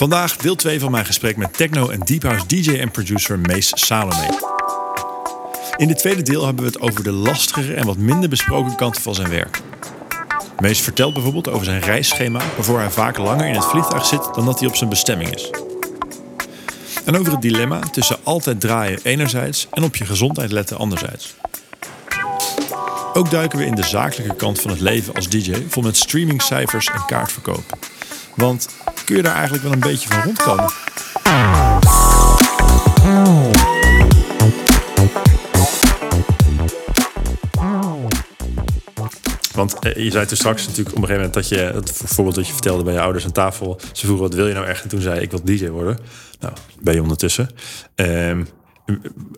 Vandaag deel 2 van mijn gesprek met techno en deep house DJ en producer Mees Salome. In dit tweede deel hebben we het over de lastigere en wat minder besproken kanten van zijn werk. Mees vertelt bijvoorbeeld over zijn reisschema, waarvoor hij vaak langer in het vliegtuig zit dan dat hij op zijn bestemming is. En over het dilemma tussen altijd draaien enerzijds en op je gezondheid letten anderzijds. Ook duiken we in de zakelijke kant van het leven als DJ, vol met streamingcijfers en kaartverkoop. Want kun je daar eigenlijk wel een beetje van rondkomen? Want eh, je zei toen straks natuurlijk op een gegeven moment dat je, het voorbeeld dat je vertelde bij je ouders aan tafel, ze vroegen wat wil je nou echt? En toen zei ik, ik wil DJ worden. Nou, ben je ondertussen. Ehm,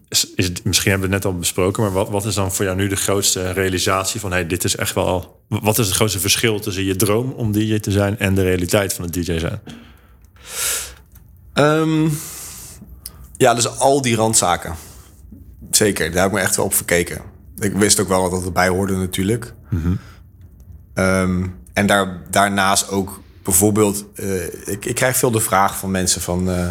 is het, misschien hebben we het net al besproken, maar wat, wat is dan voor jou nu de grootste realisatie van hey, dit is echt wel. Wat is het grootste verschil tussen je droom om DJ te zijn en de realiteit van het DJ zijn? Ehm, ja, dus al die randzaken. Zeker, daar heb ik me echt wel op verkeken. Ik wist ook wel dat erbij hoorde natuurlijk. Ehm, en daar, daarnaast ook bijvoorbeeld... eh, ik, ik krijg veel de vraag van mensen van... eh,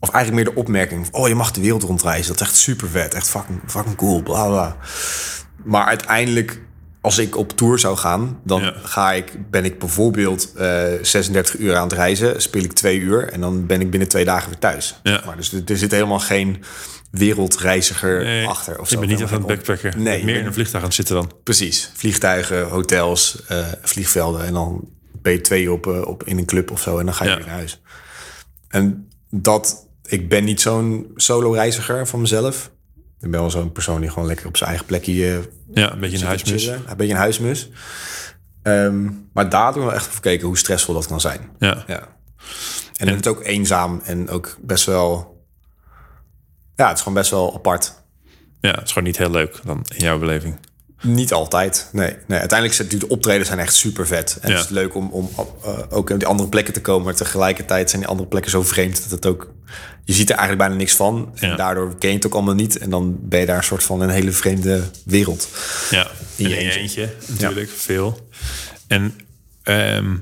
of eigenlijk meer de opmerking... oh, je mag de wereld rondreizen. Dat is echt super vet. Echt fucking, fucking cool, bla bla. Maar uiteindelijk, als ik op tour zou gaan... dan Ja. ga ik, ben ik bijvoorbeeld eh 36 uur aan het reizen. Speel ik twee uur en dan ben ik binnen twee dagen weer thuis. Ja. Maar dus er, zit helemaal geen wereldreiziger Nee, achter. Of zo. bent niet even geen backpacken. Nee, meer ik in ben- een vliegtuig aan het zitten dan. Precies. Vliegtuigen, hotels, eh, vliegvelden. En dan ben je twee op, eh, op, in een club of zo. En dan ga je Ja. weer naar huis. En dat... Ik ben niet zo'n solo-reiziger van mezelf. Ik ben wel zo'n persoon die gewoon lekker op zijn eigen plekje... eh, Ja, een beetje een huismus. chillen. Een beetje een huismus. Ehm, maar daar doen we echt gekeken hoe stressvol dat kan zijn. Ja. Ja. En, het is ook eenzaam en ook best wel... Ja, het is gewoon best wel apart. ja, het is gewoon niet heel leuk dan in jouw beleving. Niet altijd, nee. nee uiteindelijk zijn de optredens zijn echt super vet. En Ja. het is leuk om, om uh, ook op die andere plekken te komen. Maar tegelijkertijd zijn die andere plekken zo vreemd dat het ook... Je ziet er eigenlijk bijna niks van. En Ja. daardoor ken je het ook allemaal niet. En dan ben je daar een soort van een hele vreemde wereld. Ja, In in je je eentje. eentje, natuurlijk, veel. En, ehm,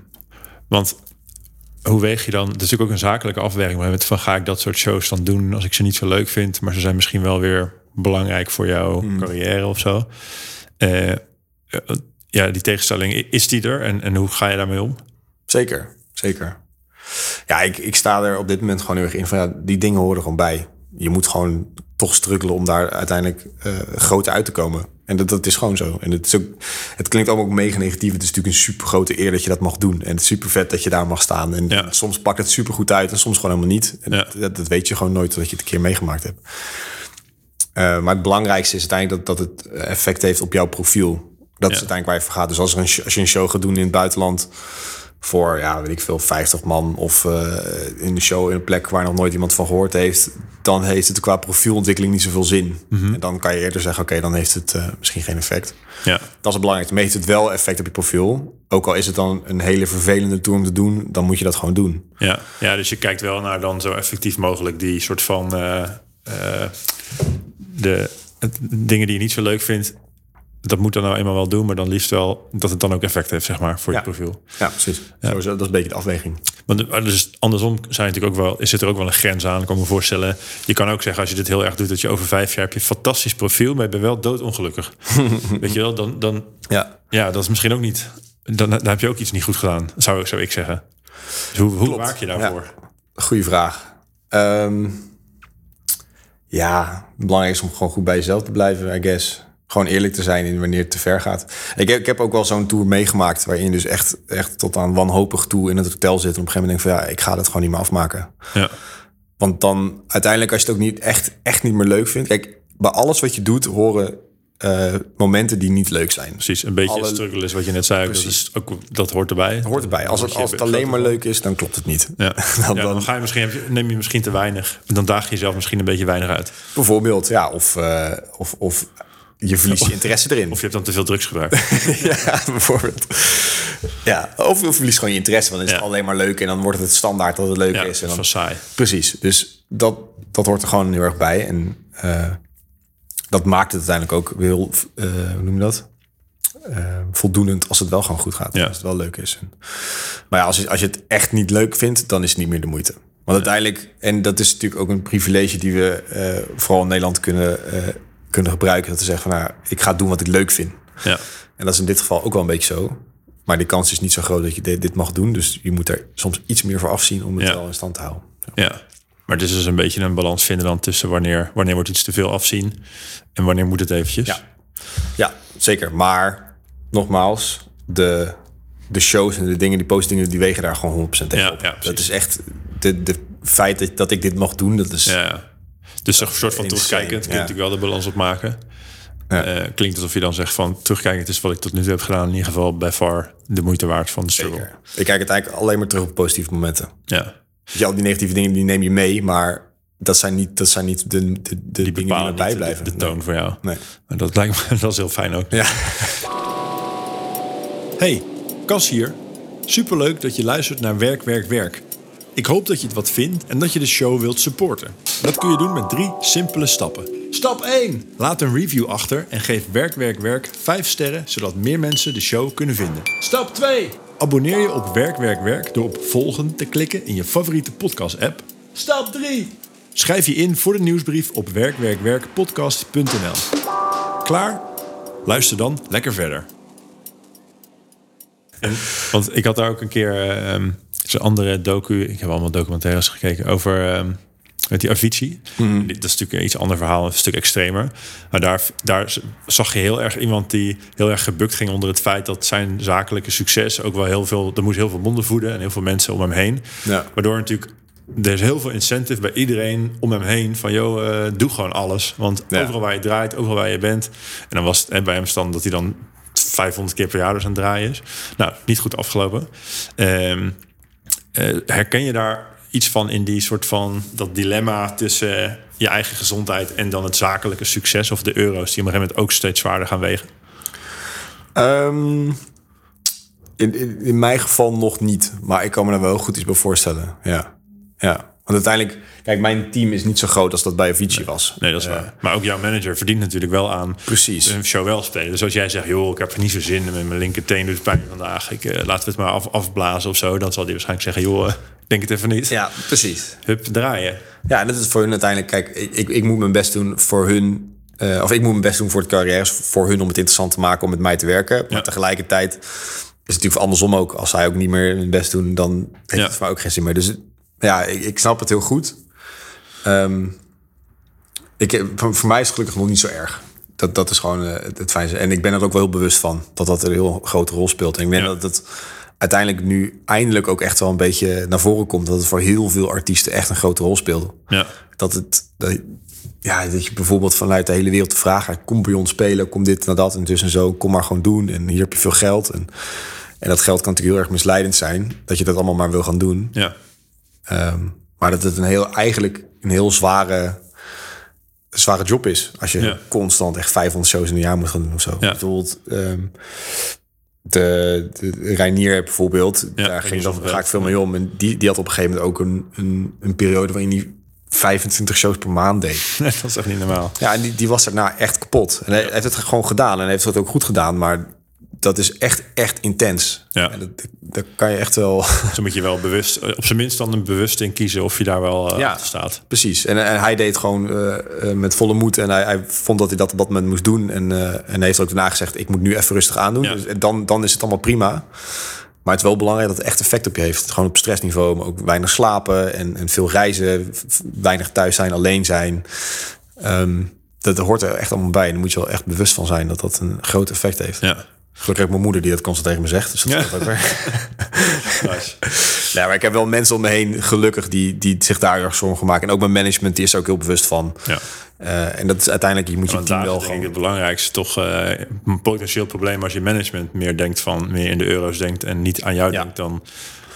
want hoe weeg je dan? Het is natuurlijk ook een zakelijke afweging. Maar met van ga ik dat soort shows dan doen als ik ze niet zo leuk vind, maar ze zijn misschien wel weer belangrijk voor jouw Hmm. carrière of zo. Eh, eh, ja, die tegenstelling, is die er en, en hoe ga je daarmee om? Zeker, zeker. Ja, ik, ik sta er op dit moment gewoon heel erg in van... Ja, die dingen horen er gewoon bij. Je moet gewoon toch struggelen om daar uiteindelijk eh groot uit te komen. En dat, dat is gewoon zo. En het, is ook, het klinkt allemaal ook mega negatief. Het is natuurlijk een super grote eer dat je dat mag doen. En het is super vet dat je daar mag staan. En Ja. soms pakt het super goed uit en soms gewoon helemaal niet. En Ja. dat, dat weet je gewoon nooit totdat je het een keer meegemaakt hebt. Eh, maar het belangrijkste is uiteindelijk dat, dat het effect heeft op jouw profiel. Dat is uiteindelijk waar je voor gaat. Dus als, er een, als je een show gaat doen in het buitenland voor, ja, weet ik veel, 50 man of eh, in een show in een plek waar nog nooit iemand van gehoord heeft, dan heeft het qua profielontwikkeling niet zoveel zin. En dan kan je eerder zeggen, oké, dan heeft het eh, misschien geen effect. Ja, Dat is het belangrijkste. Het wel effect op je profiel? Ook al is het dan een hele vervelende tour om te doen, dan moet je dat gewoon doen. ja, ja, dus je kijkt wel naar dan zo effectief mogelijk die soort van eh, de dingen die je niet zo leuk vindt. Dat moet dan nou eenmaal wel doen, maar dan liefst wel dat het dan ook effect heeft, zeg maar, voor Ja. je profiel. Ja, precies. Sowieso, dat is een beetje de afweging. De- maar dus andersom zijn natuurlijk ook wel, is er ook wel een grens aan. Ik kan me voorstellen. Je kan ook zeggen, als je dit heel erg doet, dat je over vijf jaar heb je een fantastisch profiel, maar je bent wel doodongelukkig. Weet je wel, dan, dan Ja. ja, dat is misschien ook niet. Dan, dan heb je ook iets niet goed gedaan, zou, ik- zou ik zeggen. Dus hoe, hoe waak je daarvoor? Goeie vraag. Ehm, ja, het belangrijkste is om gewoon goed bij jezelf te blijven, I guess. Gewoon eerlijk te zijn in wanneer het te ver gaat. Ik heb, ik heb ook wel zo'n tour meegemaakt... waarin je dus echt, echt tot aan wanhopig toe in het hotel zit... en op een gegeven moment denk van ja, ik ga dat gewoon niet meer afmaken. Ja, Want dan uiteindelijk, als je het ook niet echt, echt niet meer leuk vindt... Kijk, bij alles wat je doet horen eh, momenten die niet leuk zijn. precies. Een beetje Alle- struggle is wat je net zei. Dat, is ook, dat hoort erbij. Hoort erbij. Als het, als het alleen maar leuk is, dan klopt het niet. Ja. Dan- ja, dan- ga je misschien, neem je misschien te weinig. Dan daag je jezelf misschien een beetje weinig uit. Bijvoorbeeld, ja, of, eh, of, of je verliest je interesse erin. Of je hebt dan te veel drugs gebruikt. ja, bijvoorbeeld. Ja, of je verliest gewoon je interesse, want dan is Ja. het alleen maar leuk en dan wordt het het standaard dat het leuk Ja, is. En is dan, wel saai. precies, dus dat, dat hoort er gewoon heel erg bij. En eh, dat maakt het uiteindelijk ook heel, eh, hoe noem je dat? eh, voldoenend als het wel gewoon goed gaat. Ja. Als het wel leuk is. En- maar ja, als je, als je het echt niet leuk vindt, dan is het niet meer de moeite. Want uiteindelijk, en dat is natuurlijk ook een privilege die we vooral in Nederland kunnen, kunnen gebruiken. Dat we zeggen van nou, ik ga doen wat ik leuk vind. Ja. En dat is in dit geval ook wel een beetje zo. Maar die kans is niet zo groot dat je dit, dit mag doen. Dus je moet er soms iets meer voor afzien om het Ja. wel in stand te houden. ja. Maar het is dus een beetje een balans vinden dan tussen wanneer, wanneer wordt iets te veel afzien en wanneer moet het eventjes. Ja. Ja, zeker. Maar nogmaals, de, de shows en de dingen, die positieve die wegen daar gewoon 100% tegen Ja, op. ja, dat is echt de, de feit dat, dat ik dit mag doen, dat is. Dus een soort van terugkijkend kun je ja. natuurlijk wel de balans opmaken. Ja. Eh, klinkt alsof je dan zegt van terugkijkend is wat ik tot nu toe heb gedaan. In ieder geval bij far de moeite waard van de struggle. zeker. Ik kijk het eigenlijk alleen maar terug op positieve momenten. Ja. Al die negatieve dingen die neem je mee, maar dat zijn niet, dat zijn niet de, de, de Die dingen die erbij de, blijven. de toon voor jou. Nee. En dat lijkt me dat is heel fijn ook. Ja. Hey, Cas hier. Superleuk dat je luistert naar Werk, Werk, Werk. Ik hoop dat je het wat vindt en dat je de show wilt supporten. Dat kun je doen met drie simpele stappen. Stap 1. Laat een review achter en geef Werk, Werk, Werk 5 sterren, zodat meer mensen de show kunnen vinden. Stap 2. Abonneer je op Werk, Werk, Werk door op volgen te klikken in je favoriete podcast-app. Stap 3. Schrijf je in voor de nieuwsbrief op werkwerkwerkpodcast.nl. Klaar? Luister dan lekker verder. Want ik had daar ook een keer ehm zo'n andere docu. Ik heb allemaal documentaires gekeken over ehm, met die Avicii. Mhm. Dat is natuurlijk een iets ander verhaal, een stuk extremer. Maar daar, daar zag je heel erg iemand die heel erg gebukt ging onder het feit dat zijn zakelijke succes ook wel heel veel. Er moest heel veel monden voeden en heel veel mensen om hem heen. Ja. Waardoor natuurlijk er is heel veel incentive bij iedereen om hem heen. Van, joh, eh, doe gewoon alles. Want Ja. overal waar je draait, overal waar je bent. En dan was het en bij hem stand dat hij dan 500 keer per jaar dus aan het draaien is. Nou, niet goed afgelopen. Ehm, eh, herken je daar iets van in die soort van dat dilemma tussen je eigen gezondheid en dan het zakelijke succes of de euro's die op een gegeven moment ook steeds zwaarder gaan wegen? Ehm, in, in, in mijn geval nog niet. Maar ik kan me er wel goed iets bij voorstellen. Ja. ja. Want uiteindelijk, kijk, mijn team is niet zo groot als dat bij Avicii was. Nee, dat is waar. Maar ook jouw manager verdient natuurlijk wel aan Precies. een show wel spelen. Dus als jij zegt, joh, ik heb er niet zo zin in, met mijn linkerteen doet pijn vandaag. Ik, eh, laten we het maar af, afblazen of zo. Dan zal hij waarschijnlijk zeggen, joh, eh, denk het even niet. Ja, precies. Hup, draaien. Ja, en dat is voor hun uiteindelijk. Kijk, ik, ik, moet mijn best doen voor hun. eh, of ik moet mijn best doen voor het carrière. Voor hun om het interessant te maken om met mij te werken. Maar Ja. tegelijkertijd is het natuurlijk andersom ook. Als zij ook niet meer hun best doen, dan heeft Ja. het voor mij ook geen zin meer. Dus ja, ik, ik snap het heel goed. Ehm, ik, voor, voor mij is het gelukkig nog niet zo erg. Dat, dat is gewoon eh, het, het fijnste. En ik ben er ook wel heel bewust van. Dat dat een heel grote rol speelt. En ik denk Ja. dat het uiteindelijk nu eindelijk ook echt wel een beetje naar voren komt. Dat het voor heel veel artiesten echt een grote rol speelt Ja, dat het dat, ja, dat je bijvoorbeeld vanuit de hele wereld te vragen, kom bij ons spelen, kom dit en dat en dus en zo, kom maar gewoon doen en hier heb je veel geld en en dat geld kan natuurlijk heel erg misleidend zijn dat je dat allemaal maar wil gaan doen, ja. Ehm, maar dat het een heel eigenlijk een heel zware zware job is als je Ja. constant echt 500 shows in een jaar moet gaan doen of zo. Ja. Bijvoorbeeld ehm, de, de Reinier bijvoorbeeld, daar ging dan ga ik veel mee om en die, die had op een gegeven moment ook een, een, een periode waarin hij 25 shows per maand deed. dat is echt niet normaal. Ja, en die, die was daarna echt kapot. En hij heeft het gewoon gedaan en heeft het ook goed gedaan, maar dat is echt, echt intens. Ja. En dat, daar kan je echt wel... Dus dan moet je wel bewust, eh, op zijn minst dan een bewust in kiezen of je daar wel eh Ja. staat. Precies. En, en hij deed gewoon eh, met volle moed. En hij, hij vond dat hij dat op dat moment moest doen. En, eh, en heeft ook daarna gezegd, ik moet nu even rustig aandoen. Ja. Dus dan, dan is het allemaal prima. Maar het is wel belangrijk dat het echt effect op je heeft. Gewoon op stressniveau, maar ook weinig slapen en, en veel reizen. Weinig thuis zijn, alleen zijn. Ehm, dat hoort er echt allemaal bij. En daar moet je wel echt bewust van zijn dat dat een groot effect heeft. Ja. Gelukkig heb ik mijn moeder die dat constant tegen me zegt. Dus dat Ja. ook weer. Nice. Ja, maar ik heb wel mensen om me heen, gelukkig, die, die zich daar erg zorgen maken. En ook mijn management, die is er ook heel bewust van. Ja. Eh, en dat is uiteindelijk, je moet je team wel gewoon... het belangrijkste toch eh, een potentieel probleem als je management meer denkt van meer in de euro's denkt en niet aan jou Ja. denkt, dan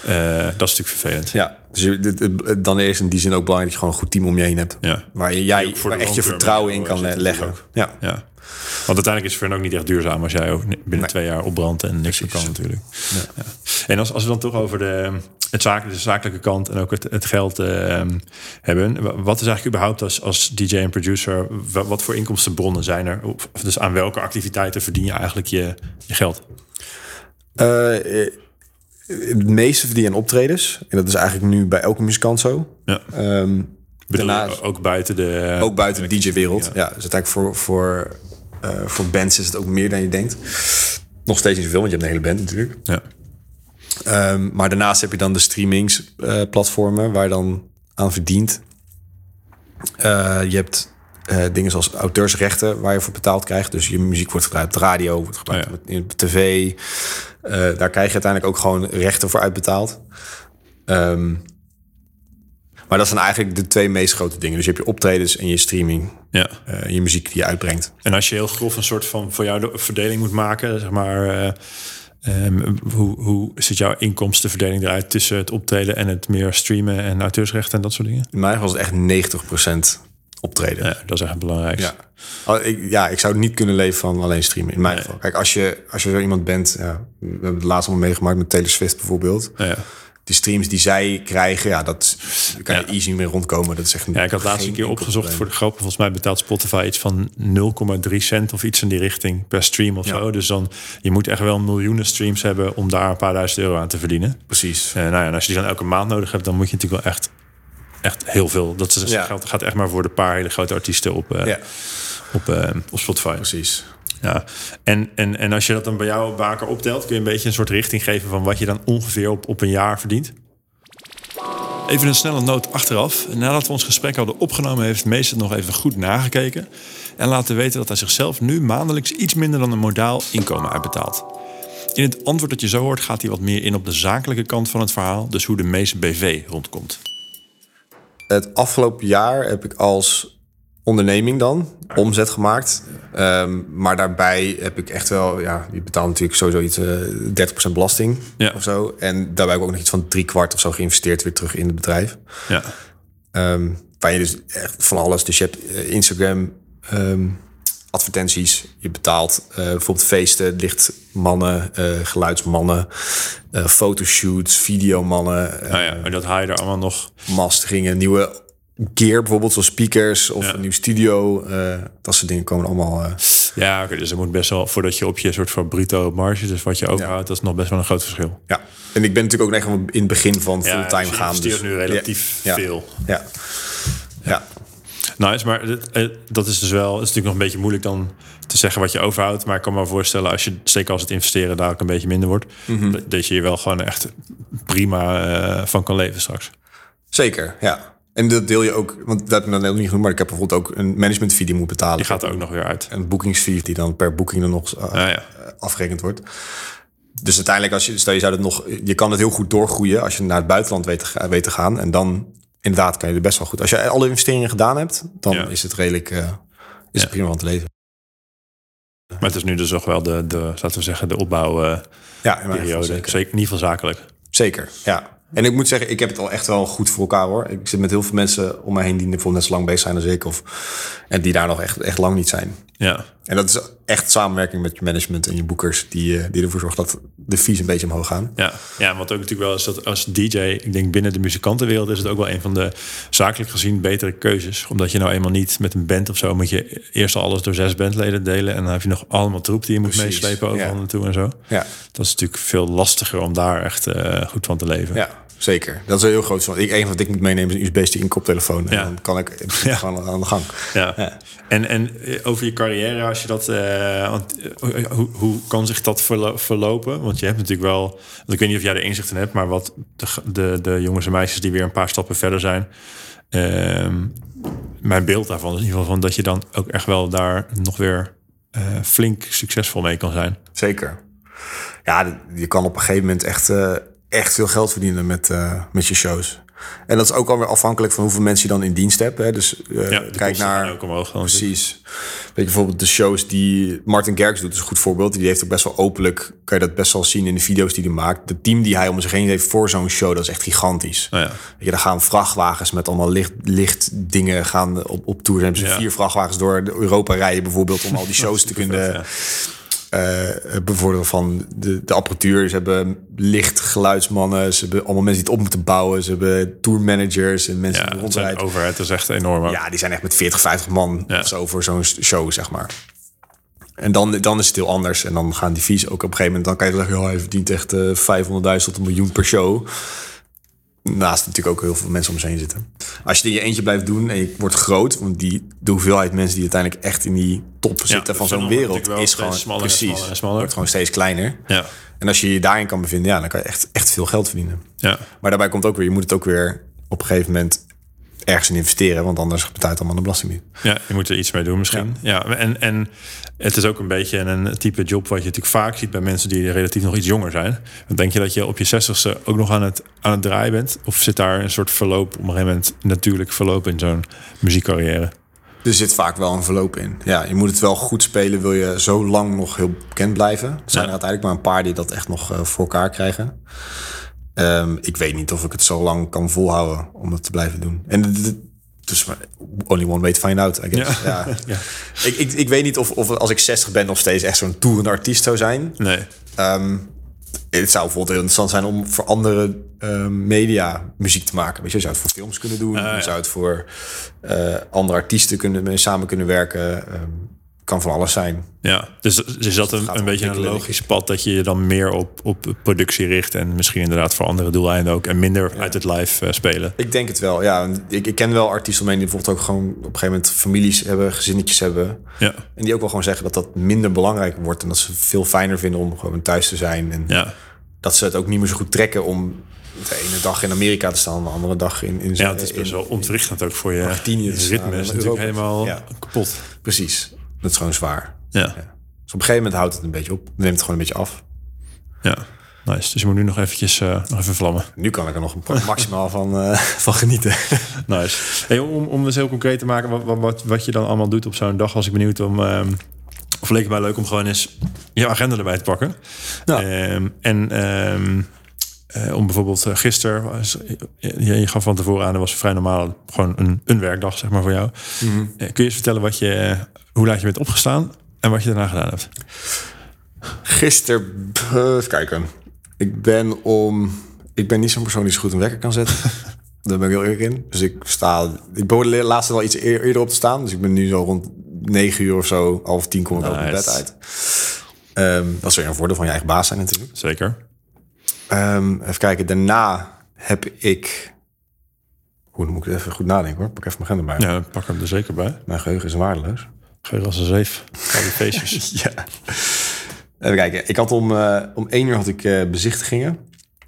dat is natuurlijk vervelend. Ja, dus je, dit- het- dan is in die zin ook belangrijk dat je gewoon een goed team om je heen hebt. Ja. Waar je, jij voor waar echt je vertrouwen in kan le- leggen. Ja. Ja. Want uiteindelijk is het voor hen ook niet echt duurzaam als jij ook binnen Nee. twee jaar opbrandt en niks meer kan natuurlijk. Ja. En als, als we dan toch over de, het zakelijke, de zakelijke kant en ook het, het geld uh, hebben. Wat is eigenlijk überhaupt als, als DJ en producer, wat, wat voor inkomstenbronnen zijn er? Of, dus aan welke activiteiten verdien je eigenlijk je, je geld? Uh, het meeste verdien aan optredens. En dat is eigenlijk nu bij elke muzikant zo. Ja. Um, daarnaast, ook buiten de... Ook buiten de DJ-wereld. Ja. ja, dus uiteindelijk voor, voor, uh, voor bands is het ook meer dan je denkt. Nog steeds niet zoveel, want je hebt een hele band natuurlijk. Ja. Um, maar daarnaast heb je dan de streamingsplatformen uh, waar je dan aan verdient. Uh, je hebt uh, dingen zoals auteursrechten waar je voor betaald krijgt. Dus je muziek wordt gebruikt op de radio, wordt gebruikt ja. op tv. daar krijg je uiteindelijk ook gewoon rechten voor uitbetaald. Um, maar dat zijn eigenlijk de twee meest grote dingen. Dus je hebt je optredens en je streaming. Ja. Uh, je muziek die je uitbrengt. En als je heel grof een soort van voor jou de verdeling moet maken, zeg maar. Um, hoe, hoe ziet jouw inkomstenverdeling eruit tussen het optreden en het meer streamen en auteursrechten en dat soort dingen? In mij was het echt 90% optreden. Ja, dat is echt belangrijk. Ja. Ik, ja, ik zou niet kunnen leven van alleen streamen. In mijn nee. geval. Kijk, als je, als je zo iemand bent, ja, we hebben het laatst allemaal meegemaakt met Taylor Swift bijvoorbeeld. Ja de streams die zij krijgen, ja, dat daar kan je ja. easy mee rondkomen. Dat is echt ja, ik had laatst een keer opgezocht probleem. voor de grap. Volgens mij betaalt Spotify iets van 0,3 cent of iets in die richting per stream of ja. zo. Dus dan je moet echt wel miljoenen streams hebben om daar een paar duizend euro aan te verdienen. Precies. Uh, nou ja, en als je die dan elke maand nodig hebt, dan moet je natuurlijk wel echt, echt heel veel. Dat is, ja. geld gaat echt maar voor de paar hele grote artiesten op, uh, ja. op, uh, op Spotify. Precies. Ja, en, en, en als je dat dan bij jou Baker optelt, kun je een beetje een soort richting geven van wat je dan ongeveer op, op een jaar verdient? Even een snelle noot achteraf. Nadat we ons gesprek hadden opgenomen, heeft Mees het nog even goed nagekeken. En laten weten dat hij zichzelf nu maandelijks iets minder dan een modaal inkomen uitbetaalt. In het antwoord dat je zo hoort, gaat hij wat meer in op de zakelijke kant van het verhaal, dus hoe de meeste BV rondkomt. Het afgelopen jaar heb ik als onderneming dan omzet gemaakt. Um, maar daarbij heb ik echt wel, ja, je betaalt natuurlijk sowieso iets uh, 30% belasting ja. of zo. En daarbij heb ik ook nog iets van drie kwart of zo geïnvesteerd weer terug in het bedrijf. Ja. Um, waar je dus echt van alles. Dus je hebt uh, Instagram um, advertenties. Je betaalt uh, bijvoorbeeld feesten, lichtmannen, uh, geluidsmannen, uh, fotoshoots, videomannen. Nou ja, maar dat haal je er allemaal nog. Masteringen, nieuwe gear, bijvoorbeeld zoals speakers of ja. een nieuw studio. Dat soort dingen komen allemaal. Ja, okay, dus er moet best wel voordat je op je soort van bruto marge, dus wat je overhoudt, ja. dat is nog best wel een groot verschil. Ja, en ik ben natuurlijk ook echt in het begin van fulltime ja, gaan. Dus nu relatief ja. veel. Ja. ja. Nice, maar dat is dus wel, is natuurlijk nog een beetje moeilijk dan te zeggen wat je overhoudt. Maar ik kan me voorstellen, als je, zeker als het investeren daar ook een beetje minder wordt, mm -hmm. dat je hier wel gewoon echt prima uh, van kan leven straks. Zeker, ja. En dat deel je ook, want dat heb ik dan nog niet genoemd, maar ik heb bijvoorbeeld ook een management fee die moet betalen. Die gaat er ook nog weer uit. Een boekingsfee die dan per boeking dan nog uh, ah, ja. afgerekend wordt. Dus uiteindelijk, als je, stel je zou het nog, je kan het heel goed doorgroeien als je naar het buitenland weet te, weet te gaan. En dan inderdaad kan je er best wel goed. Als je alle investeringen gedaan hebt, dan ja. is het redelijk, uh, is het prima om te leven. Maar het is nu dus nog wel de, de laten we zeggen, de opbouw uh, ja, periode. Zeker. zeker. Ieder geval zakelijk. Zeker, ja. En ik moet zeggen, ik heb het al echt wel goed voor elkaar hoor. Ik zit met heel veel mensen om me heen die bijvoorbeeld net zo lang bezig zijn als ik. Of, en die daar nog echt, echt lang niet zijn. Ja. En dat is echt samenwerking met je management en je boekers die, die ervoor zorgt dat de fees een beetje omhoog gaan. Ja, ja wat ook natuurlijk wel is dat als DJ, ik denk binnen de muzikantenwereld is het ook wel een van de zakelijk gezien betere keuzes. Omdat je nou eenmaal niet met een band of zo moet je eerst al alles door zes bandleden delen. En dan heb je nog allemaal troep die je moet Precies. meeslepen overal ja. naartoe en zo. Ja. Dat is natuurlijk veel lastiger om daar echt uh, goed van te leven. Ja. Zeker. Dat is een heel groot van. Ik, een wat ik moet meenemen is een USB-stick en koptelefoon. En ja. dan kan ik ja. gewoon aan de gang. Ja. ja. En, en over je carrière, als je dat. Uh, want, uh, hoe, hoe kan zich dat verlo verlopen? Want je hebt natuurlijk wel. Want ik weet niet of jij er inzicht in hebt, maar wat de, de, de jongens en meisjes die weer een paar stappen verder zijn. Uh, mijn beeld daarvan is in ieder geval van dat je dan ook echt wel daar nog weer flink succesvol mee kan zijn. Zeker. Ja, je kan op een gegeven moment echt echt veel geld verdienen met, uh, met je shows. En dat is ook alweer afhankelijk van hoeveel mensen je dan in dienst hebt. Hè. Dus uh, ja, kijk naar. Ook omhoog, precies. Weet je, bijvoorbeeld de shows die Martin Gerks doet, is een goed voorbeeld. Die heeft ook best wel openlijk, kan je dat best wel zien in de video's die hij maakt. De team die hij om zich heen heeft voor zo'n show, dat is echt gigantisch. Oh ja. Weet je, daar gaan vrachtwagens met allemaal licht, licht dingen gaan op, op tour. Dan hebben ze Ja. vier vrachtwagens door Europa rijden bijvoorbeeld om al die shows te kunnen. ja. Eh, bevorderen van de, de apparatuur. Ze hebben licht, geluidsmannen. Ze hebben allemaal mensen die het op moeten bouwen. Ze hebben tourmanagers en mensen Ja, die het rondrijden. overheid is echt enorm. ook. Ja, die zijn echt met 40, 50 man Ja. of zo voor zo'n show, zeg maar. En dan, dan is het heel anders. En dan gaan die fees ook op een gegeven moment... dan kan je zeggen, hij verdient echt eh 500.000 tot een miljoen per show. Naast natuurlijk ook heel veel mensen om zich heen zitten. Als je het in je eentje blijft doen en je wordt groot... want die, de hoeveelheid mensen die uiteindelijk echt in die top zitten van zo'n wereld... is gewoon smaller en precies, smaller en smaller. wordt gewoon steeds kleiner. Ja. En als je je daarin kan bevinden, ja, dan kan je echt, echt veel geld verdienen. Ja. Maar daarbij komt ook weer, je moet het ook weer op een gegeven moment ergens in investeren, want anders betaalt het allemaal de belasting niet. Ja, je moet er iets mee doen misschien. Ja, en, en het is ook een beetje een type job wat je natuurlijk vaak ziet bij mensen die relatief nog iets jonger zijn. Dan denk je dat je op je zestigste ook nog aan het, aan het draaien bent? Of zit daar een soort verloop, op een gegeven moment natuurlijk verloop in zo'n muziekcarrière? Er zit vaak wel een verloop in. Ja, je moet het wel goed spelen, wil je zo lang nog heel bekend blijven. Er zijn Ja. er uiteindelijk maar een paar die dat echt nog eh, voor elkaar krijgen. Ehm, ik weet niet of ik het zo lang kan volhouden om het te blijven doen. En dus only one way to find out, I guess. Ja. Ja. Ik, ik, ik weet niet of, of als ik 60 ben nog steeds echt zo'n toerende artiest zou zijn. Nee. Ehm, het zou bijvoorbeeld heel interessant zijn om voor andere ehm, media muziek te maken. Weet je, je zou het voor films kunnen doen. Ah. Je zou het voor eh, andere artiesten kunnen, samen kunnen werken. Kan van alles zijn. Ja, dus is dat een, een beetje een logisch pad dat je je dan meer op, op productie richt en misschien inderdaad voor andere doeleinden ook en minder uit het live eh, spelen? Ik denk het wel, ja. Ik, ik ken wel artiesten omheen die bijvoorbeeld ook gewoon op een gegeven moment families hebben, gezinnetjes hebben. Ja, En die ook wel gewoon zeggen dat dat minder belangrijk wordt. En dat ze veel fijner vinden om gewoon thuis te zijn. En ja. dat ze het ook niet meer zo goed trekken om de ene dag in Amerika te staan, de andere dag in, in ja het is best wel ontwrichtend ook voor je Argentinië staan ritme. is natuurlijk helemaal Ja. kapot. Precies. Dat is gewoon zwaar. Ja, Dus op een gegeven moment houdt het een beetje op. Dan neemt het gewoon een beetje af. ja. Nice. Dus je moet nu nog eventjes eh, nog even vlammen. Nu kan ik er nog een maximaal van, eh, van genieten. Nice. Hey, om, om dus heel concreet te maken wat, wat, wat, je dan allemaal doet op zo'n dag, was ik benieuwd om. ehm, of leek het mij leuk om gewoon eens je agenda erbij te pakken. Ja. Ehm, en ehm, eh, om bijvoorbeeld uh, gisteren, was, je, je gaf van tevoren aan, dat was vrij normaal, gewoon een, een werkdag zeg maar voor jou. Mhm. Kun je eens vertellen wat je, hoe laat je bent opgestaan en wat je daarna gedaan hebt? Gisteren, eh, even kijken. Ik ben om... Ik ben niet zo'n persoon die zo goed een wekker kan zetten. Daar ben ik heel eerlijk in. Dus ik sta... Ik behoorde laatst wel iets eer- eerder op te staan. Dus ik ben nu zo rond 9 uur of zo, half tien kom ik ook mijn Nice. bed uit. Ehm, dat is weer een voordeel van je eigen baas zijn natuurlijk. Zeker. Ehm, even kijken, daarna heb ik... Hoe moet ik even goed nadenken hoor. Pak even mijn agenda bij. Ja, pak hem er zeker bij. Mijn geheugen is waardeloos. Geur als een zeef. Al die feestjes. Ja. Even kijken. Ik had om, eh, om één uur had ik eh, bezichtigingen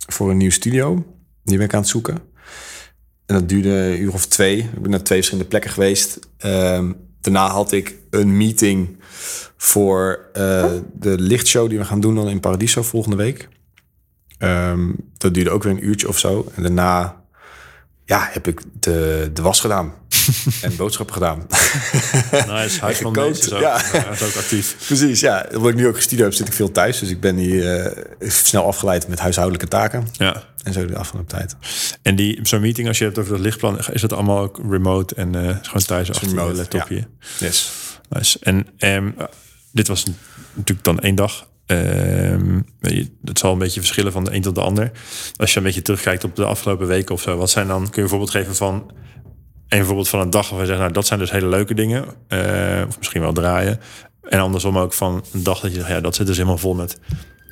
voor een nieuw studio. Die ben ik aan het zoeken. En dat duurde een uur of twee. Ik ben naar twee verschillende plekken geweest. Ehm, daarna had ik een meeting voor eh, de lichtshow die we gaan doen dan in Paradiso volgende week. Ehm, dat duurde ook weer een uurtje of zo. En daarna ja, heb ik de, de was gedaan. en boodschappen gedaan. Nice. Huisman gekookt, Mees is ook, ja. ja, is ook actief. Precies, ja. Omdat ik nu ook gestudeerd heb, zit ik veel thuis. Dus ik ben hier eh, snel afgeleid met huishoudelijke taken. Ja. En zo de afgelopen tijd. En die, zo'n meeting, als je het over dat lichtplan, is dat allemaal ook remote en eh, gewoon thuis achter je remote, laptopje? Yes. Nice. En ehm, dit was natuurlijk dan één dag. Je, het zal een beetje verschillen van de een tot de ander. Als je een beetje terugkijkt op de afgelopen weken of zo, wat zijn dan, kun je een voorbeeld geven van een voorbeeld van een dag waarvan je zegt, nou dat zijn dus hele leuke dingen, Eh, of misschien wel draaien. En andersom ook van een dag dat je zegt, ja dat zit dus helemaal vol met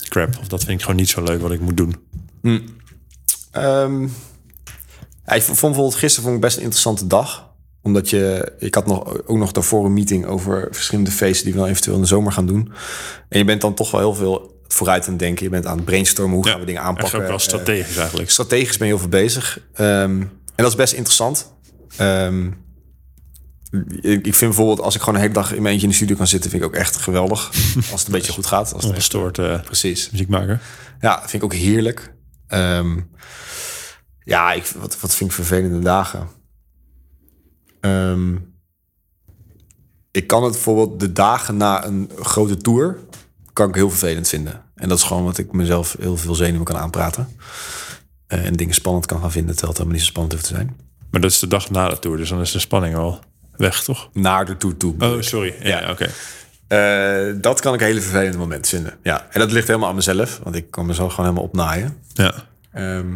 crap. Of dat vind ik gewoon niet zo leuk wat ik moet doen. Ehm, ja, ik vond bijvoorbeeld gisteren vond ik best een interessante dag. Omdat je, ik had nog, ook nog daarvoor een meeting over verschillende feesten die we dan eventueel in de zomer gaan doen. En je bent dan toch wel heel veel vooruit aan het denken. Je bent aan het brainstormen, hoe gaan we dingen Echt aanpakken. ook wel Eh, strategisch eigenlijk. strategisch ben je heel veel bezig. Ehm, en dat is best interessant. Ehm, ik, ik vind bijvoorbeeld, als ik gewoon een hele dag in mijn eentje in de studio kan zitten, vind ik ook echt geweldig. Als het een beetje goed gaat. Als Ongestoord eh precies. muziekmaker. Ja, vind ik ook heerlijk. Ehm, ja, ik, wat, wat vind ik vervelende dagen? Ehm, ik kan het bijvoorbeeld de dagen na een grote tour... kan ik heel vervelend vinden. En dat is gewoon wat ik mezelf heel veel zenuwen kan aanpraten. Eh, en dingen spannend kan gaan vinden, terwijl het helemaal niet zo spannend hoeft te zijn. Maar dat is de dag na de tour, dus dan is de spanning al weg, toch? Naar de tour toe. Oh, sorry. Ja, Ja. oké. Eh, dat kan ik hele vervelende momenten vinden. Ja, en dat ligt helemaal aan mezelf, want ik kan mezelf gewoon helemaal opnaaien. Ja. Ehm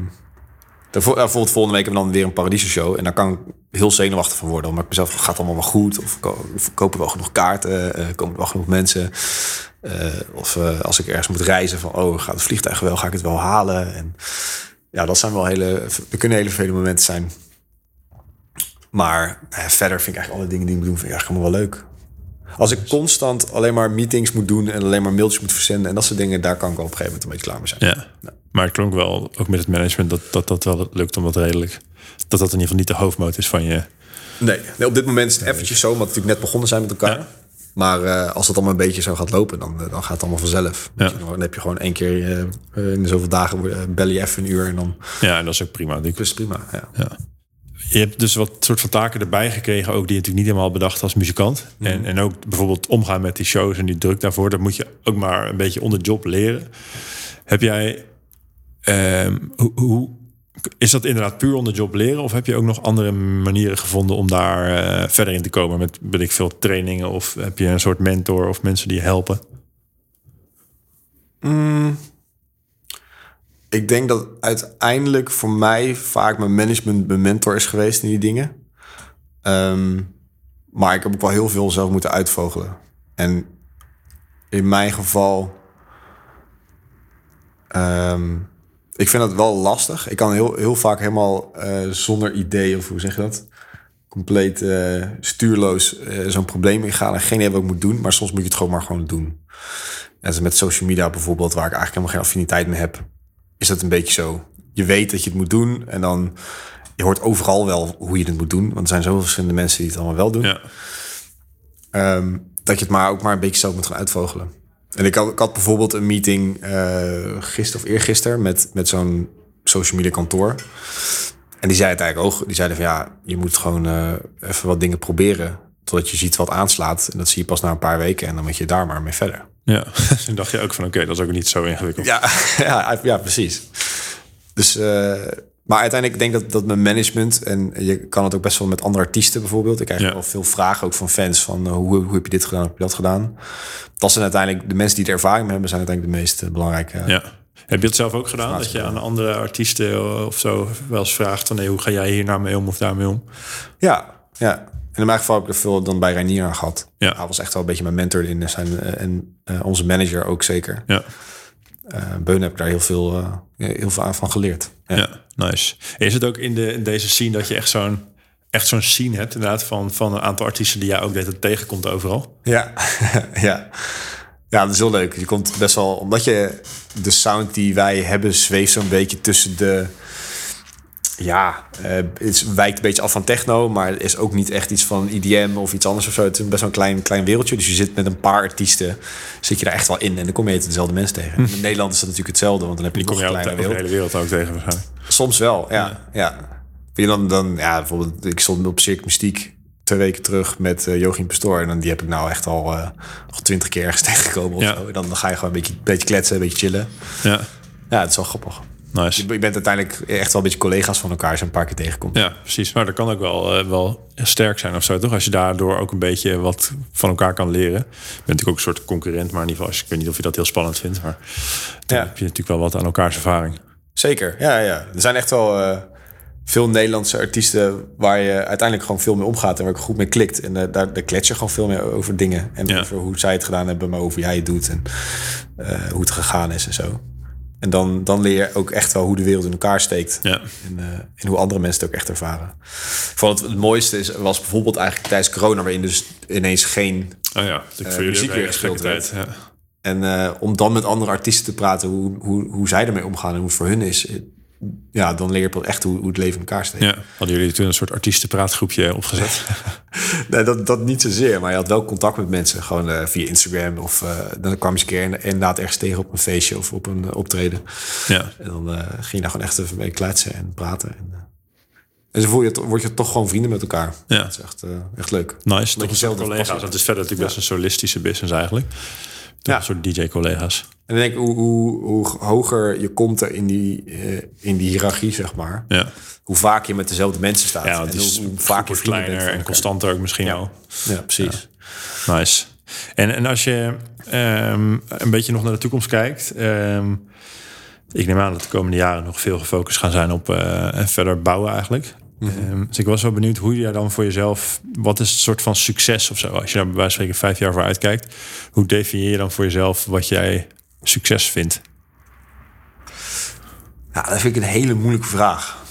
daarvoor, bijvoorbeeld volgende week hebben we dan weer een Paradiso show. En daar kan ik heel zenuwachtig van worden. Omdat ik mezelf, gaat allemaal wel goed? Of, of kopen we wel genoeg kaarten? Eh, komen er wel genoeg mensen? Eh, of als ik ergens moet reizen van... Oh, gaat het vliegtuig wel? Ga ik het wel halen? En ja, dat zijn wel hele... Er kunnen hele vervelende momenten zijn. Maar ja, verder vind ik eigenlijk alle dingen die ik moet doen... vind ik eigenlijk allemaal wel leuk. Als ik constant alleen maar meetings moet doen... en alleen maar mailtjes moet verzenden... en dat soort dingen... daar kan ik op een gegeven moment een beetje klaar mee zijn. Ja. Maar het klonk wel, ook met het management, dat dat, dat wel lukt om dat redelijk. Dat dat in ieder geval niet de hoofdmoot is van je. Nee, nee, op dit moment is het eventjes zo, omdat we natuurlijk net begonnen zijn met elkaar. Ja. Maar eh, als het allemaal een beetje zo gaat lopen, dan, eh, dan gaat het allemaal vanzelf. Ja. Dan heb je gewoon één keer eh, eh, in de zoveel dagen eh, bel je even een uur en dan Ja, en dat is ook prima. Het prima. Ja. Je hebt dus wat soort van taken erbij gekregen, ook die je natuurlijk niet helemaal bedacht als muzikant. En, en ook bijvoorbeeld omgaan met die shows en die druk daarvoor. Dat moet je ook maar een beetje onder job leren. Heb jij, ehm, hoe, hoe, is dat inderdaad puur onder job leren? Of heb je ook nog andere manieren gevonden om daar eh, verder in te komen? Met, weet ik veel, trainingen? Of heb je een soort mentor of mensen die je helpen? Ik denk dat uiteindelijk voor mij vaak mijn management mijn mentor is geweest in die dingen. Ehm, maar ik heb ook wel heel veel zelf moeten uitvogelen. En in mijn geval, ehm, ik vind dat wel lastig. Ik kan heel, heel vaak helemaal eh, zonder idee, of hoe zeg je dat? Compleet eh, stuurloos eh, zo'n probleem ingaan en geen idee wat ik moet doen. Maar soms moet je het gewoon maar gewoon doen. Als met social media bijvoorbeeld, waar ik eigenlijk helemaal geen affiniteit mee heb is dat een beetje zo. Je weet dat je het moet doen en dan je hoort overal wel hoe je het moet doen, want er zijn zoveel verschillende mensen die het allemaal wel doen. Ja, Ehm, dat je het maar ook maar een beetje zelf moet gaan uitvogelen. En ik had, ik had bijvoorbeeld een meeting eh gisteren of eergisteren met, met zo'n social media kantoor. En die zei het eigenlijk ook. Die zeiden van ja, je moet gewoon eh, even wat dingen proberen. Totdat je ziet wat aanslaat. En dat zie je pas na een paar weken. En dan moet je daar maar mee verder. Ja. toen dacht je ook van oké, dat is ook niet zo ingewikkeld. Ja, ja, ja precies. Dus, eh, maar uiteindelijk denk ik dat, dat mijn management... en je kan het ook best wel met andere artiesten bijvoorbeeld. Ik krijg Ja. wel veel vragen ook van fans van... eh, hoe, hoe heb je dit gedaan, hoe heb je dat gedaan? Dat zijn uiteindelijk de mensen die er ervaring mee hebben... zijn uiteindelijk de meest eh, belangrijke. Ja. Heb je het zelf ook gedaan? Dat je aan andere artiesten of zo wel eens vraagt van nee, hoe ga jij hier nou mee om of daarmee om? ja, ja. En in mijn geval heb ik er veel dan bij Reinier aan gehad. Ja. Hij was echt wel een beetje mijn mentor in zijn, eh, en eh, onze manager ook zeker. Ja, Eh Beun heb ik daar heel veel, heel veel aan van geleerd. Ja. ja. nice. Is het ook in, de, in deze scene dat je echt zo'n echt zo'n scene hebt inderdaad van, van een aantal artiesten die jij ook deed tegenkomt overal? Ja, ja. Ja, dat is heel leuk. Je komt best wel, omdat je de sound die wij hebben zweeft zo'n beetje tussen de. Ja, eh, het wijkt een beetje af van techno, maar het is ook niet echt iets van IDM of iets anders of zo. Het is best wel een klein, klein wereldje. Dus je zit met een paar artisten, zit je daar echt wel in. En dan kom je dezelfde mensen tegen. In Nederland is dat natuurlijk hetzelfde, want dan heb je nog je een kleine over de wereld. hele wereld ook tegen waarschijnlijk. Soms wel, ja. ja. Dan, dan, ja, bijvoorbeeld, ik stond op Cirque Mystiek twee weken terug met eh Joachim Pastoor. En dan, die heb ik nou echt al eh, twintig keer ergens tegengekomen. Of Ja. zo. En dan, dan ga je gewoon een beetje, beetje kletsen, een beetje chillen. Ja, Ja, het is wel grappig. Nice. Je, bent uiteindelijk echt wel een beetje collega's van elkaar als je een paar keer tegenkomt. Ja, precies. Maar dat kan ook wel, eh, wel sterk zijn of zo, toch? Als je daardoor ook een beetje wat van elkaar kan leren. Je bent natuurlijk ook een soort concurrent, maar in ieder geval, als- ik weet niet of je dat heel spannend vindt, maar dan Ja. heb je natuurlijk wel wat aan elkaars ervaring. Zeker, ja, ja. Er zijn echt wel eh, veel Nederlandse artiesten waar je uiteindelijk gewoon veel mee omgaat en waar ik goed mee klikt. En eh, daar, daar klets je gewoon veel meer over dingen. En Ja. over hoe zij het gedaan hebben, maar over hoe jij het doet en hoe het gegaan is en zo. En dan, dan leer je ook echt wel hoe de wereld in elkaar steekt. Ja, En, eh, en hoe andere mensen het ook echt ervaren. Van het, het mooiste is, was bijvoorbeeld eigenlijk tijdens corona, waarin dus ineens geen oh ja, ik voor jullie muziek ook weer gespeeld tijd. Ja. en eh, om dan met andere artiesten te praten, hoe, hoe, hoe zij ermee omgaan en hoe het voor hun is. Ja, dan leer je pas echt hoe, hoe het leven in elkaar steekt. ja, hadden jullie toen een soort artiestenpraatgroepje opgezet? Nee, dat, dat niet zozeer, maar je had wel contact met mensen. Gewoon eh, via Instagram of eh, dan kwam je eens een keer in- inderdaad ergens tegen op een feestje of op een eh, optreden. ja, En dan ging je daar gewoon echt even mee kletsen en praten. En, en zo voel je, word je toch gewoon vrienden met elkaar. Ja. Dat is echt, echt leuk. nice. Toch je een dat collega's. Het is verder natuurlijk best een solistische business eigenlijk. Toch Ja. een soort DJ-collega's. En denk hoe, hoe, hoe hoger je komt er in die, eh, in die hiërarchie, zeg maar. Ja, Hoe vaak je met dezelfde mensen staat. ja en het is hoe, hoe vaak je kleiner en constanter ook misschien wel. Ja, precies. Nice. En, en als je ehm, een beetje nog naar de toekomst kijkt. ehm, ik neem aan dat de komende jaren nog veel gefocust gaan zijn op en verder bouwen eigenlijk. Ehm, dus ik was wel benieuwd hoe jij dan voor jezelf... Wat is het soort van succes of zo? Als je daar bij wijze van spreken vijf jaar voor uitkijkt. Hoe definieer je dan voor jezelf wat jij succes vindt? Ja, dat vind ik een hele moeilijke vraag.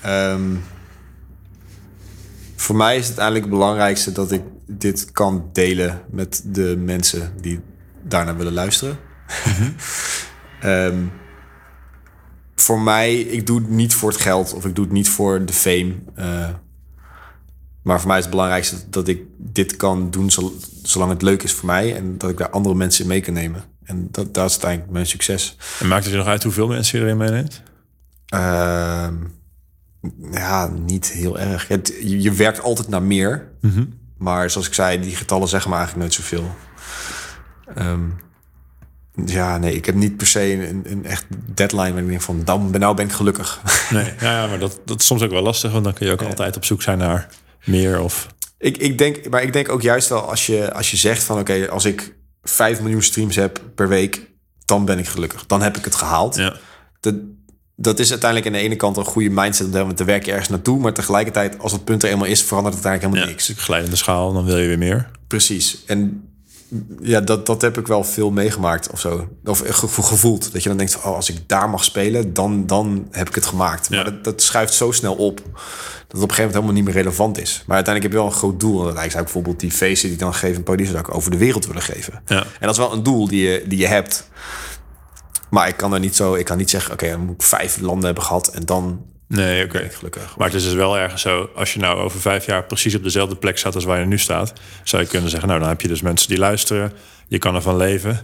Ehm, voor mij is het eigenlijk het belangrijkste dat ik dit kan delen met de mensen die daarnaar willen luisteren. Ehm, voor mij, ik doe het niet voor het geld of ik doe het niet voor de fame. eh, maar voor mij is het belangrijkste dat ik dit kan doen zol- zolang het leuk is voor mij en dat ik daar andere mensen in mee kan nemen. En dat, dat is uiteindelijk mijn succes. En maakt het je nog uit hoeveel mensen je erin meeneemt? Ehm, ja, niet heel erg. Het, je, je werkt altijd naar meer. Maar zoals ik zei, die getallen zeggen me eigenlijk nooit zoveel. Ehm, ja, nee, ik heb niet per se een, een echt deadline waar ik denk van, dan, nou ben ik gelukkig. Nee, ja, ja, maar dat, dat is soms ook wel lastig. Want dan kun je ook altijd op zoek zijn naar meer of... ik, ik denk, maar ik denk ook juist wel als je, als je zegt van, oké, als ik 5 miljoen streams heb per week, dan ben ik gelukkig. Dan heb ik het gehaald. Ja, dat, dat is uiteindelijk aan de ene kant een goede mindset om te hebben, dan werk je ergens naartoe. Maar tegelijkertijd, als het punt er eenmaal is, verandert het eigenlijk ja helemaal niks. niks. glijdende schaal, dan wil je weer meer. Precies. En ja, dat, dat heb ik wel veel meegemaakt of zo. Of ge- gevoeld. Dat je dan denkt, oh, als ik daar mag spelen, dan, dan heb ik het gemaakt. Ja. Maar dat, dat schuift zo snel op. Dat het op een gegeven moment helemaal niet meer relevant is. Maar uiteindelijk heb je wel een groot doel. En ik zou bijvoorbeeld die feesten die ik dan geef in zou ik over de wereld willen geven. Ja. En dat is wel een doel die je, die je hebt. Maar ik kan er niet zo, ik kan niet zeggen, oké, dan moet ik vijf landen hebben gehad en dan Nee, oké. gelukkig. Maar het is dus wel ergens zo, als je nou over vijf jaar precies op dezelfde plek staat als waar je nu staat, zou je kunnen zeggen, nou dan heb je dus mensen die luisteren, je kan ervan leven.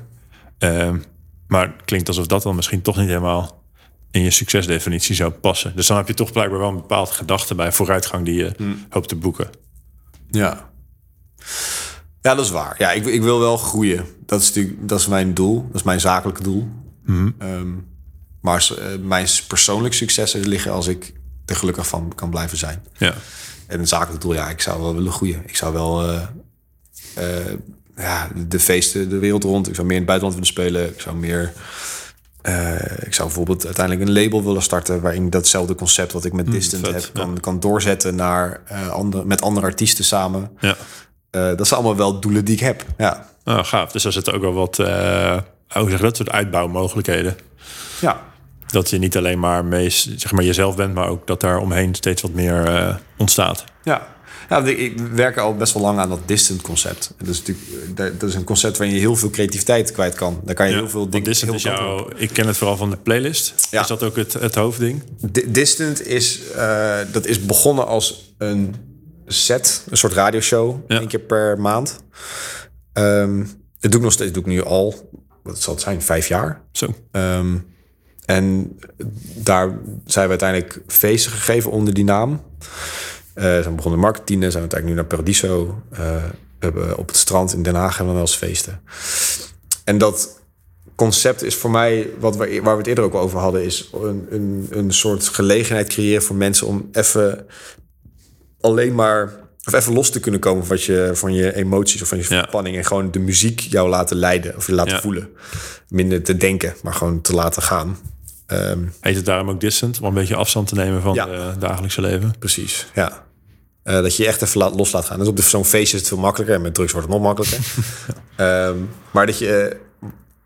Ehm, maar het klinkt alsof dat dan misschien toch niet helemaal in je succesdefinitie zou passen. Dus dan heb je toch blijkbaar wel een bepaalde gedachte bij vooruitgang die je hoopt te boeken. Ja. Ja, dat is waar. Ja, ik, ik wil wel groeien. Dat is natuurlijk dat is mijn doel. Dat is mijn zakelijke doel. S- eh, mijn persoonlijke successen liggen als ik er gelukkig van kan blijven zijn. Ja. En een zakelijk doel, ja, ik zou wel willen groeien. Ik zou wel eh, eh, ja, de feesten de wereld rond. Ik zou meer in het buitenland willen spelen. Ik zou meer. ik zou bijvoorbeeld uiteindelijk een label willen starten waarin datzelfde concept wat ik met Distant vet, heb kan, kan doorzetten naar andere, met andere artiesten samen. Ja. Dat zijn allemaal wel doelen die ik heb. Ja. Nou, gaaf. Dus daar zitten ook wel wat, hoe zeg je dat, soort uitbouwmogelijkheden. ja. Dat je niet alleen maar, meest, zeg maar jezelf bent, maar ook dat daar omheen steeds wat meer eh, ontstaat. Ja. Ja, ik, werk al best wel lang aan dat distant concept. Dat is natuurlijk dat is een concept waarin je heel veel creativiteit kwijt kan. Daar kan je heel veel dingen. Distant heel is jouw, ik ken het vooral van de playlist. Ja. Is dat ook het, het hoofdding? Di- Distant is, eh, dat is begonnen als een set, een soort radioshow, Ja. één keer per maand. Ehm dat doe ik nog steeds, doe ik nu al, wat zal het zijn, vijf jaar. Zo. Ehm, en daar zijn we uiteindelijk feesten gegeven onder die naam. Eh zijn we begonnen in Marketing, zijn we uiteindelijk nu naar Paradiso. Eh, we hebben op het strand in Den Haag hebben we wel eens feesten. En dat concept is voor mij, wat we, waar we het eerder ook over hadden, is een, een, een soort gelegenheid creëren voor mensen om even alleen maar of even los te kunnen komen van je, van je emoties of van je Ja. spanning en gewoon de muziek jou laten leiden of je laten Ja. voelen. Minder te denken, maar gewoon te laten gaan. Ehm, Heet het daarom ook distant? Om een beetje afstand te nemen van Ja. het dagelijkse leven. precies, ja. Eh, dat je je echt even laat, los laat gaan. Dus op zo'n feestje is het veel makkelijker. En met drugs wordt het nog makkelijker. Ehm, maar dat je,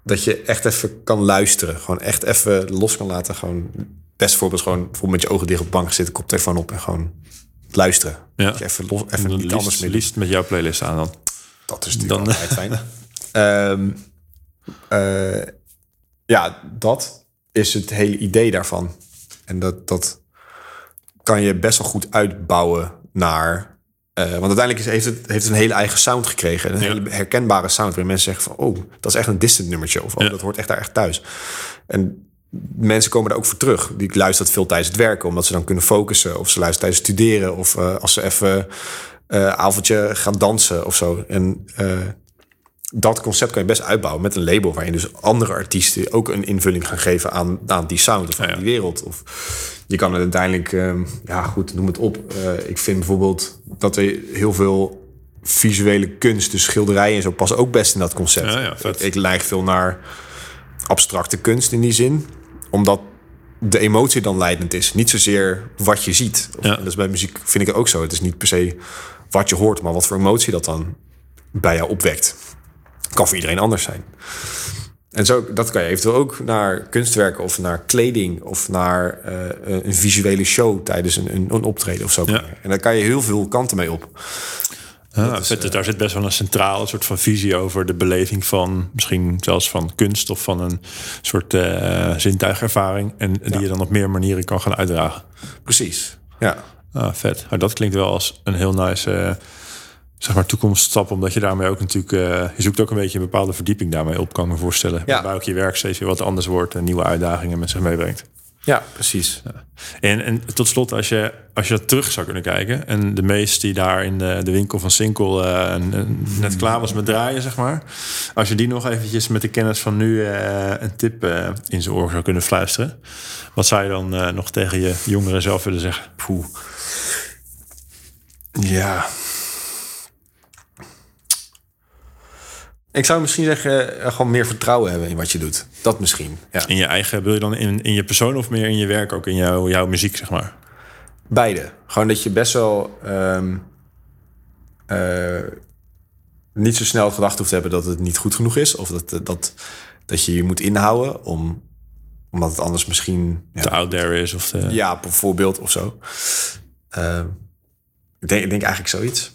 dat je echt even kan luisteren. Gewoon echt even los kan laten. Gewoon, best voorbeeld gewoon bijvoorbeeld met je ogen dicht op de bank zitten. Koptelefoon op en gewoon luisteren. Ja. Dat je even, los, even En niet anders liefst, meer liefst met jouw playlist aan dan. Dat is natuurlijk Dan- altijd fijn. Ehm, eh, ja, dat is het hele idee daarvan. En dat, dat kan je best wel goed uitbouwen naar... eh, want uiteindelijk is, heeft, het, heeft het een hele eigen sound gekregen. Een Ja. hele herkenbare sound. Waarin mensen zeggen van... oh, dat is echt een distant nummertje. Of oh, Ja. dat hoort echt daar echt thuis. En mensen komen daar ook voor terug. Die luisteren veel tijdens het werken. Omdat ze dan kunnen focussen. Of ze luisteren tijdens het studeren. Of eh, als ze even eh avondje gaan dansen of zo. En dat concept kan je best uitbouwen met een label... waarin dus andere artiesten ook een invulling gaan geven aan, aan die sound of aan Ja, ja. die wereld. Of je kan het uiteindelijk, ehm, ja goed, noem het op. Eh, ik vind bijvoorbeeld dat er heel veel visuele kunst, dus schilderijen en zo, passen ook best in dat concept. Ja, ik, ik veel naar abstracte kunst in die zin, omdat de emotie dan leidend is. Niet zozeer wat je ziet. Of, Dat is bij muziek vind ik het ook zo. Het is niet per se wat je hoort, maar wat voor emotie dat dan bij jou opwekt. Kan voor iedereen anders zijn. En zo, dat kan je eventueel ook naar kunstwerken of naar kleding of naar eh, een visuele show tijdens een, een, een optreden of zo. Ja. En daar kan je heel veel kanten mee op. Ah, vet. Dus daar zit best wel een centrale soort van visie over de beleving van misschien zelfs van kunst of van een soort eh zintuigervaring. En die je dan op meer manieren kan gaan uitdragen. Precies. Ja. Ah, vet. Maar dat klinkt wel als een heel nice eh, zeg maar toekomststap. Omdat je daarmee ook natuurlijk... eh, je zoekt ook een beetje een bepaalde verdieping daarmee op, kan ik me voorstellen. Ja. Waarbij ook je werk steeds weer wat anders wordt... en nieuwe uitdagingen met zich meebrengt. Ja, precies. En, en tot slot, als je, als je dat terug zou kunnen kijken... en de meest die daar in de, de winkel van Sinkel eh, en- en net klaar was met draaien, zeg maar... als je die nog eventjes met de kennis van nu eh, een tip in zijn oor zou kunnen fluisteren... wat zou je dan nog tegen je jongeren zelf willen zeggen? Poeh. Ja. Ik zou misschien zeggen, eh, gewoon meer vertrouwen hebben in wat je doet. Dat misschien. Ja. In je eigen, wil je dan in, in je persoon of meer in je werk, ook in jouw, jouw muziek, zeg maar? Beide. Gewoon dat je best wel ehm, eh, niet zo snel gedacht hoeft te hebben dat het niet goed genoeg is. Of dat, dat, dat je je moet inhouden om, omdat het anders misschien... Ja, Te out there is of te, ja bijvoorbeeld of zo. Ehm, ik, denk, ik denk eigenlijk zoiets.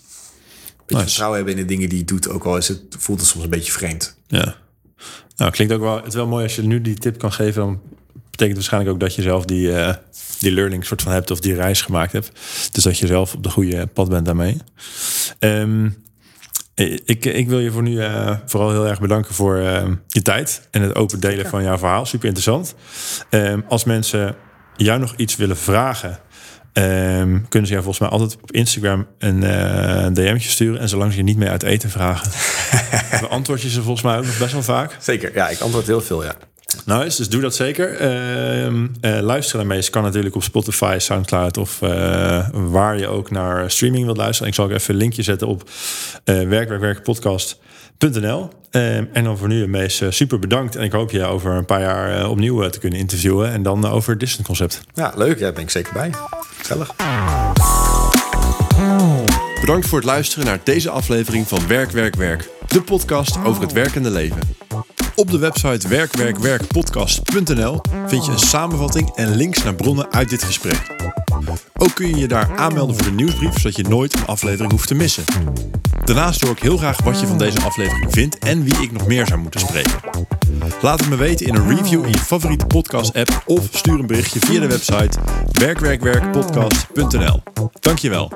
Beetje Nice. vertrouwen hebben in de dingen die je doet. Ook al is het, voelt het soms een beetje vreemd. Ja. Nou, klinkt ook wel, het is wel mooi als je nu die tip kan geven. Dan betekent het waarschijnlijk ook dat je zelf die, eh, die learning soort van hebt of die reis gemaakt hebt. Dus dat je zelf op de goede pad bent daarmee. Ehm, ik, ik wil je voor nu eh, vooral heel erg bedanken voor eh, je tijd en het open delen van jouw verhaal. Super interessant. Ehm, als mensen jou nog iets willen vragen, ehm, kunnen ze jou volgens mij altijd op Instagram een eh DM'tje sturen. En zolang ze je niet meer uit eten vragen, beantwoord je ze volgens mij ook nog best wel vaak. Zeker, ja, ik antwoord heel veel, ja. Nice, dus doe dat zeker. Ehm eh, luisteren naar kan natuurlijk op Spotify, Soundcloud of eh, waar je ook naar streaming wilt luisteren. Ik zal ook even een linkje zetten op eh werkwerkwerkpodcast.nl. Ehm, en dan voor nu, Mees, eh, super bedankt. En ik hoop je over een paar jaar eh, opnieuw eh, te kunnen interviewen. En dan eh, over het Distant Concept. Ja, leuk. Ja, daar ben ik zeker bij. Gezellig. Bedankt voor het luisteren naar deze aflevering van Werk, Werk, Werk. De podcast over het werkende leven. Op de website werkwerkwerkpodcast.nl vind je een samenvatting en links naar bronnen uit dit gesprek. Ook kun je je daar aanmelden voor de nieuwsbrief, zodat je nooit een aflevering hoeft te missen. Daarnaast hoor ik heel graag wat je van deze aflevering vindt en wie ik nog meer zou moeten spreken. Laat het me weten in een review in je favoriete podcast-app of stuur een berichtje via de website werkwerkwerkpodcast.nl. Dankjewel.